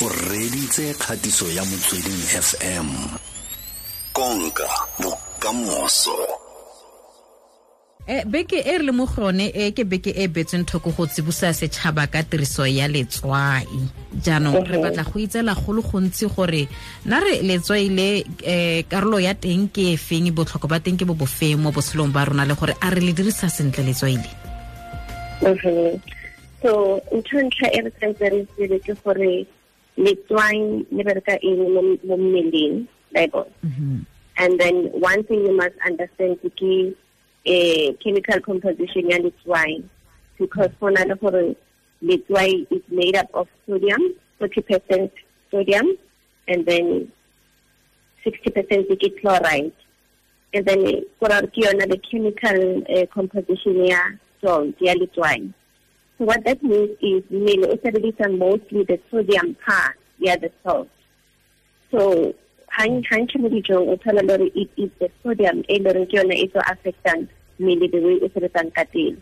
o reditse kgatiso ya motsweding fm konka bokamoso. Eh, beke e re le mo go yone e ke beke e betseng thoko go tsibosa setšhaba ka tiriso ya letswai. Jaanong re batla go itsela go le gontsi gore na re letswai le um karolo ya teng ke e feng botlhokwa ba teng ke bo bofeng mo botshelong ba rona le gore a re le dirisa sentle letswai le? So ntho ntlha e re tshwanetse re tsebe ke gore letswai le bereka eng mo mmeleng bible? And then one thing you must understand ke a chemical composition ya letswai. Because for na le gore letswai is made up of sodium 40% sodium and then 60% ke chloride. And then for ke yona the chemical uh, composition ya salt ya letswai so what that means is o sebedisa mostly the sodium part ya the salt. So gantši mo dijong o thola le gore it is the sodium e le ke yone e so affectang mmele the way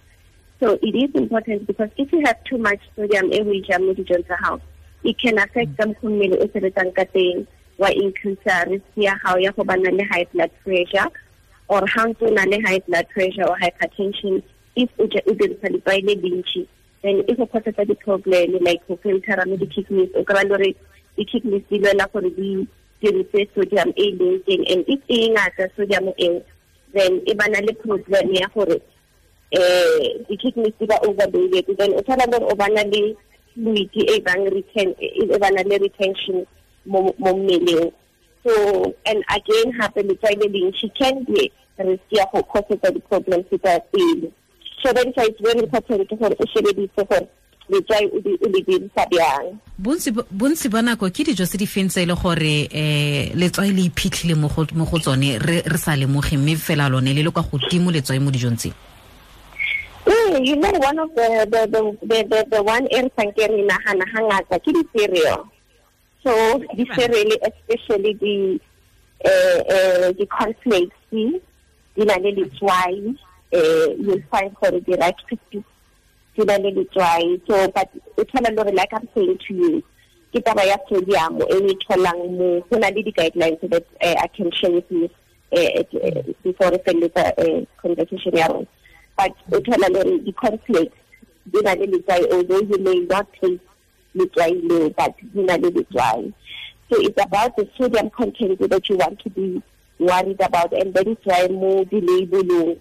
so it is important because if you have too much sodium e o e jang mo dijong tsa it can affect ka mokgwa mmele o sebetsang ka teng wa increase risk ya gago ya go bana high blood pressure or ntse o na high blood pressure or hypertension if o dirisa letswai le then e go causetsa di-problem like go filtera mo di-kidneys o kry-a le gore di-kidneys di lwela gore di dirise sodium e leng teng and if e ngata sodium eo then e bana le problem ya gore eh di-kidneys di ba overloaded then o thola gore o bana le fluid e bang e bana le retention mo mmeleng. So and again hape letswai le leng she can be risk ya go causetsa di-problems tsa pele shebedisa it's very important gore o shebeditse gore letswai o le dirisa bjang bontsi ba nako ke dijo tse di feng tse e le gore um letswai le iphitlhile mo go tsone re sa lemoge mme fela lone le le kwa godimo letswai mo dijong tse? Mm, you know one of the the the the, the, the one e re sanke re nagana ga ngata ke di-cereal. So di-cereal e especially di eh, eh, um uh, di-conflakes di na le letswai. Uh, you'll find di na le letswai. So but o thola le gore like i'm saying to you ke taba ya sodium e e tholang mo go na le di-guidelines that uh, i can share with you uh, before re feleletsa uh, conversation ya but o thola le gore di-cornflakes di na le letswai although you may not taste letswai leo but di na le letswai. So it's about the sodium content that you want to be worried about and that is why mo di-labelong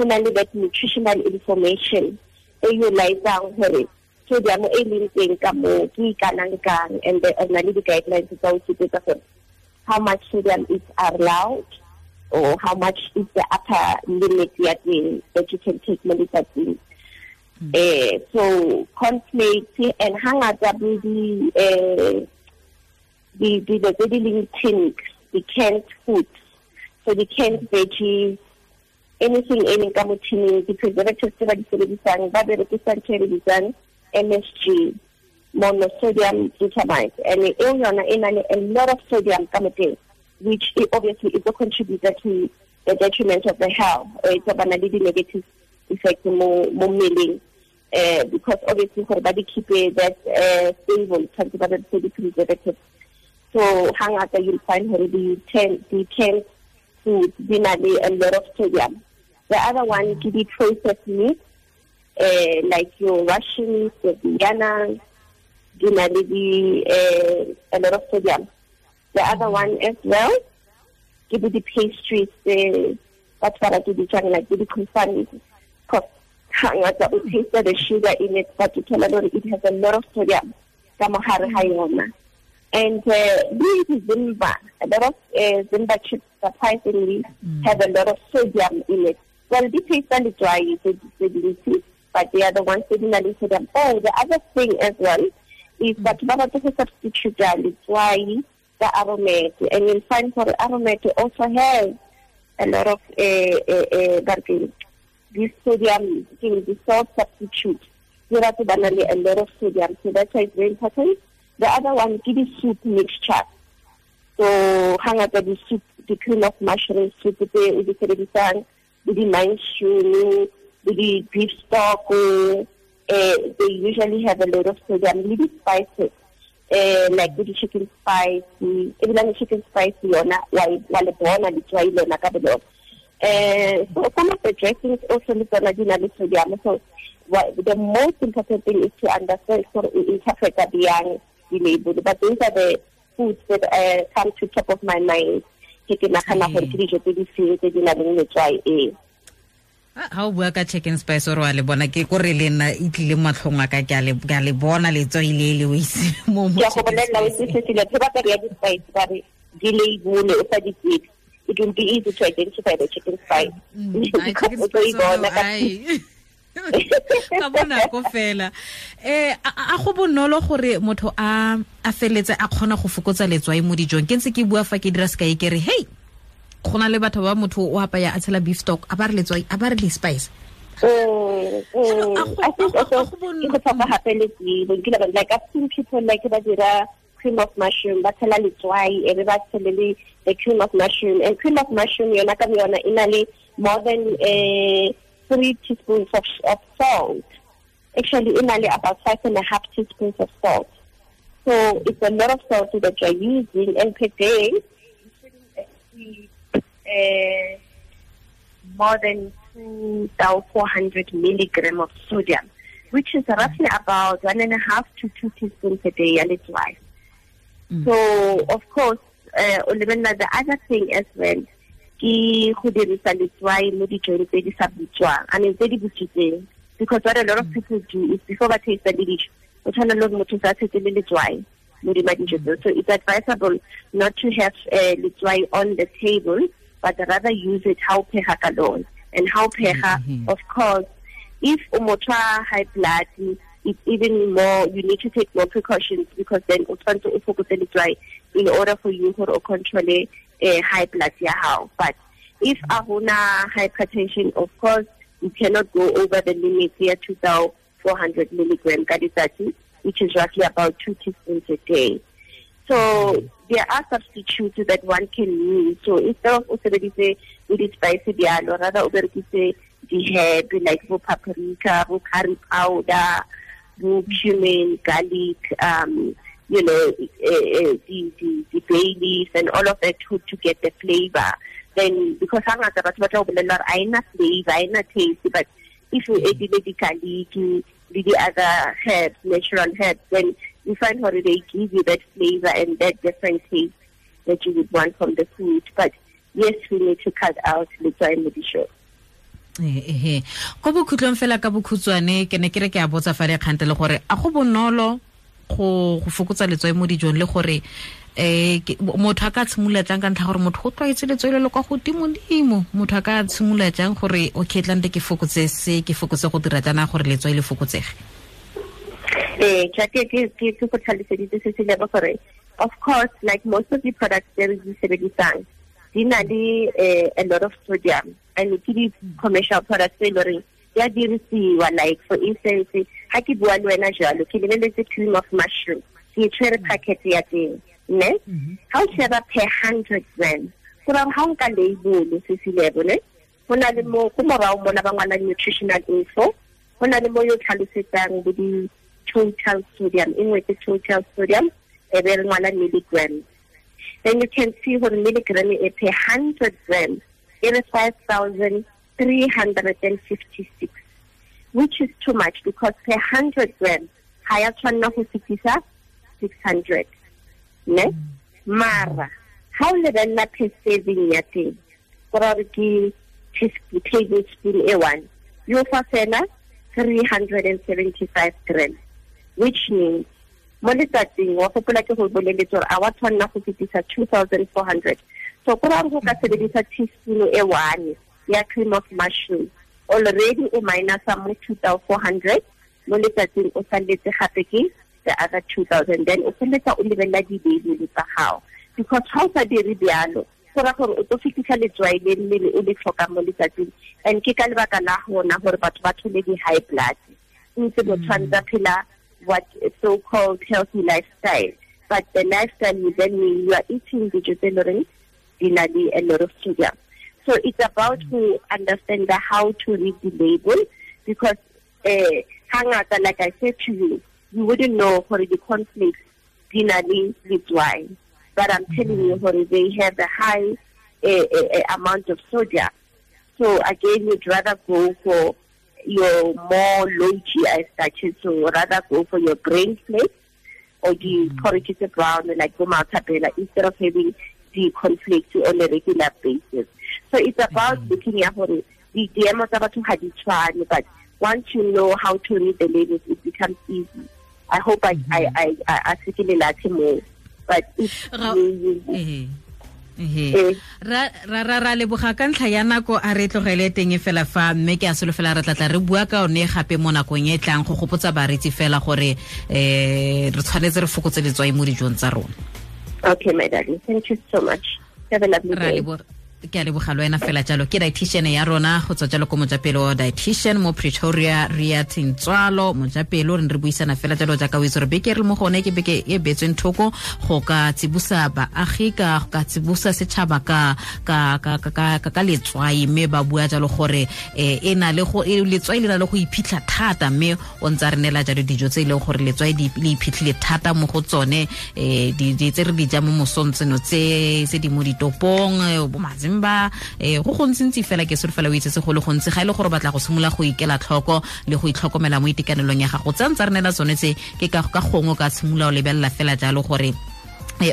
go na le that nutritional information e realizang gore sodium e leng teng ka mo ke ikanang kang? And the na le di-guidelines tsa o supetsa gore how much sodium is allowed or how much is the upper limit ya teng that you can take mo letsatsing mm. eh so cornflake and hangata bo di eh di the di leng tin the canned foods. So the canned veggies anything e leng ka mo tining di-preservatives tse ba di sebedisang ba berekisa ntho e re bitsang msg monosodium glutamate and eo yona e a lot of sodium ka mo which obviously is a contributor to the detriment of the health. Or it's about the negative effect mo mo mmeleng uh, because obviously for body keep that uh, stable tshwanetse ba berekise di-preservative so hangata you'll find her the ten the ten food di na a lot of sodium the other one ke di processed meat uh, like your russians your viennas le uh, a lot of sodium. The other one as well give the pastries the that's what I do the like the confirm because hangata o taste the sugar in it but you tell her it has a lot of sodium. Ka mohare ha yona and uh, Simba. A lot of uh, Simba chips surprisingly mm. have a lot of sodium in it well and dry so the but they are the ones that have sodium oh the other thing as well is that baba to substitute why the aromat and you'll find for aromat also has a lot of uh, uh, uh, this sodium thing, the salt substitute. You have a lot of sodium, so that's why it's very important. The other one, give the soup mixture. So hang out the soup, the cream of mushroom soup, the with the with the mushroom, with the beef stock. Uh, they usually have a lot of sodium, little spices. eh like the chicken spice ebilane chicken spice yona wa le bona letswai lona ka bolona uh, so some of the dressings also look at the sodium. So what, the most important thing is to understand for interpret the young label. But those are the foods that uh, come to top of my mind. Ke ke nagana gore ke dijo tse di feng tse di nang le letswai e ha o bua ka chicken spice ore wa le bona. Ke kore le nna e tlile matlhong a ka ke a le bona letswai le le o ise mo ke go bolelela o ya di spice. ba re di label o sa di tsebe. It will be easy to identify the chicken spice. Mm. ka bonako fela. Um a go bonolo gore motho a a feletse a kgona go fokotsa letswai mo dijong. Ke ntse ke bua fa ke dira sekae ke re hei go na le batho ba motho o apaya a tshela beef stock a ba re letswai a ba re le spice. I think also go tlhoka gape le like I've seen people like ba dira cream of mushroom ba tshela letswai e be ba tshele the cream of mushroom. And cream of mushroom yona ka yona e na le more than uh, three teaspoons of, of salt actually le about five and a half teaspoons of salt so it's a lot of salt that you're using and per day uh, more than 2,400 milligram of sodium, which is roughly about one and a half to two teaspoons a day, and it's why. Mm. So, of course, uh, the other thing as well ke go dirisa letswai mo dijong tse di sa butswang i mean tse di butswitseng because what a lot of mm. people do is before ba taste the dish o tshwana le motho sa tshetse le letswai mo di dijo mm. so it's advisable not to have uh, letswai on the table but rather use it how pega ka lona and how pega mm-hmm. of course if o motho high blood it's even more, you need to take more precautions because then o tshwanetse o fokotse letswai in order for you to control uh, high blood hao. But if a hona hypertension, of course, you cannot go over the limit here, 2,400 milligram kadisati, which is roughly about two teaspoons a day. So there are substitutes that one can use. So instead of usebedise with spicy bialo, rather uberekise the herb like paprika, curry powder, cumin, garlic, um, you know, uh, the, the, the bay leaf and all of that to, to get the flavor. Then, because I'm not about to I not flavor, I not taste, but if you mm. add the garlic, the other herbs, natural herbs, then you find how they give you that flavor and that different taste that you would want from the food. But yes, we need to cut out the time with the show. ehe eh, ko bokhutlong fela ka bokhutswane ke ne ke re ke a botsa fa le kgante le gore a go bonolo go fokotsa letswai mo dijong le gore eh motho a ka tshimolola jang ka ntlha gore motho go tlwaetse letswai le le kwa godimo-dimo motho a ka tshimolola jang gore okay tlante ke fokotse se ke fokotse go dira jana gore letswai le fokotsege? Ee ke go tlhaloseditse se se lebo gore of course like most of the products tse re di sebedisang di na le eh, a lot of sodium. And ke di-commercial products tse e le di a dirisiwa like for instance ga ke bua le wena jalo ke lebeletse cream of mushroom ke tshwere packet ya teng ne? Mhm. Ga o sheba per hundred gram go ra ga o nka label se se lebo ne? Go na le mo go morago mola ba ngwala nutritional info go na le mo yo tlhalosetsang bo di-total sodium e ngwe ke total sodium e be re ngwala milligrams then you can see what milligram is per 100 grams. It is 5,356, which is too much because per 100 grams, higher tshwanna go fetisa 600. Ne? Mara, how lebelela per serving ya teng, gore ke tablespoon e one, yo fa fela 375 grams, which means mo letsatsing wa gopola ke go boleletse gore a wa tshwanela go fetisa two thousand four hundred so go rare go ka sebedisa teaspoon e one ya cream of mushroom. Already o minusa mo two thousand four hundred mo letsatsing o saletse gape ke the other two thousand. Then o feleletsa o lebelela di-baby tsa gago. Because ga o sa dire bjalo go ra gore o tlo fetisa letswai le mmele o le tlhokang mo letsatsing. And ke ka lebaka la gona gore batho ba thole di-high blood. Ntse mo tshwanetse phela what so-called healthy lifestyle. But the lifestyle will then mean you are eating vegetarian, dinali, a lot of sugar. So it's about to understand the how to read the label because uh, like I said to you, you wouldn't know for the cornflakes na le letswai. But i'm telling you gore they have a high uh, uh, amount of sodium so again you'd rather go for your more low GI starches so rather go for your grain flakes or the mm. porridges brown like go maltabella instead of having cornflake on a regular basis so it's about mm. looking at the diemo tsa batho ga di tshwane but once you know how to read the labels it becomes easy. I hope i mm -hmm. i i i se ke le lathi mo but it's ehe ra ra ra leboga ka ntlha ya nako a re tlogele teng fela fa mme ke a solofela re tlatla re bua ka one gape mo nakong e tlang go gopotsa baretsi fela gore um re tshwanetse re fokotse letswai mo dijong tsa rona okay my darling. Thank you so much. Have a lovely day ke a leboga le wena fela jalo. Ke dietitian ya rona. Go tswa jalo ko mojapelo dietitian mo pretoria ria tintswalo mojapelo re ne re buisana fela jalo jaaka o itse gore beke re le mo gone ke beke e betsweng thoko. Go ka tsibosa baagi ka ka tsibusa setšhaba ka ka ka ka ka letswai. Mme ba bua jalo gore e na le go letswai le na le go iphitlha thata. Mme o ntse re neela jalo dijo tse e leng gore letswai le iphitlhile thata mo go tsone. Um tse re di ja mo mosong tseno tse di mo ditopong bo mazimba um go gontsintsi fela ke sore fela o itsetse go le gontsi ga e le gore batla go simolola go ikela tlhoko le go itlhokomela mo itekanelong ya gago tsa ntse re nela tsone tse ke ka gongwe ka tshimolola o lebelela fela jalo gore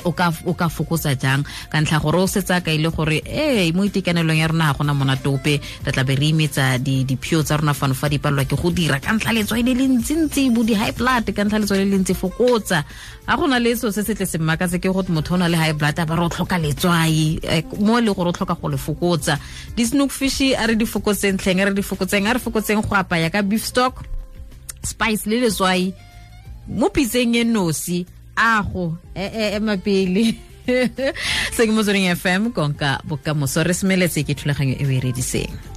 o ka o ka fokotsa jang? Ka ntlha gore o setsa ka ile gore ee mo itekanelong ya rona ga gona monatope re tla be re imetsa diphio tsa rona fano fa di ke go dira. Ka ntlha letswai le le ntsintsi bo di-high blood ka ntlha letswai le le ntsi fokotsa. Ga gona le so se se tle se ke gore motho o na le high blood a ba re o tlhoka letswai. Mo le gore o tlhoka go le fokotsa. Di-snook fish a re di fokotseng tlheng a re di fokotseng a re fokotseng go apaya ka beef stock spice le letswai. Mo pitseng e nosi ago ema pele se ke motsweding fm konka bokamoso. Re semeletse ke thulaganyo e o e rediseng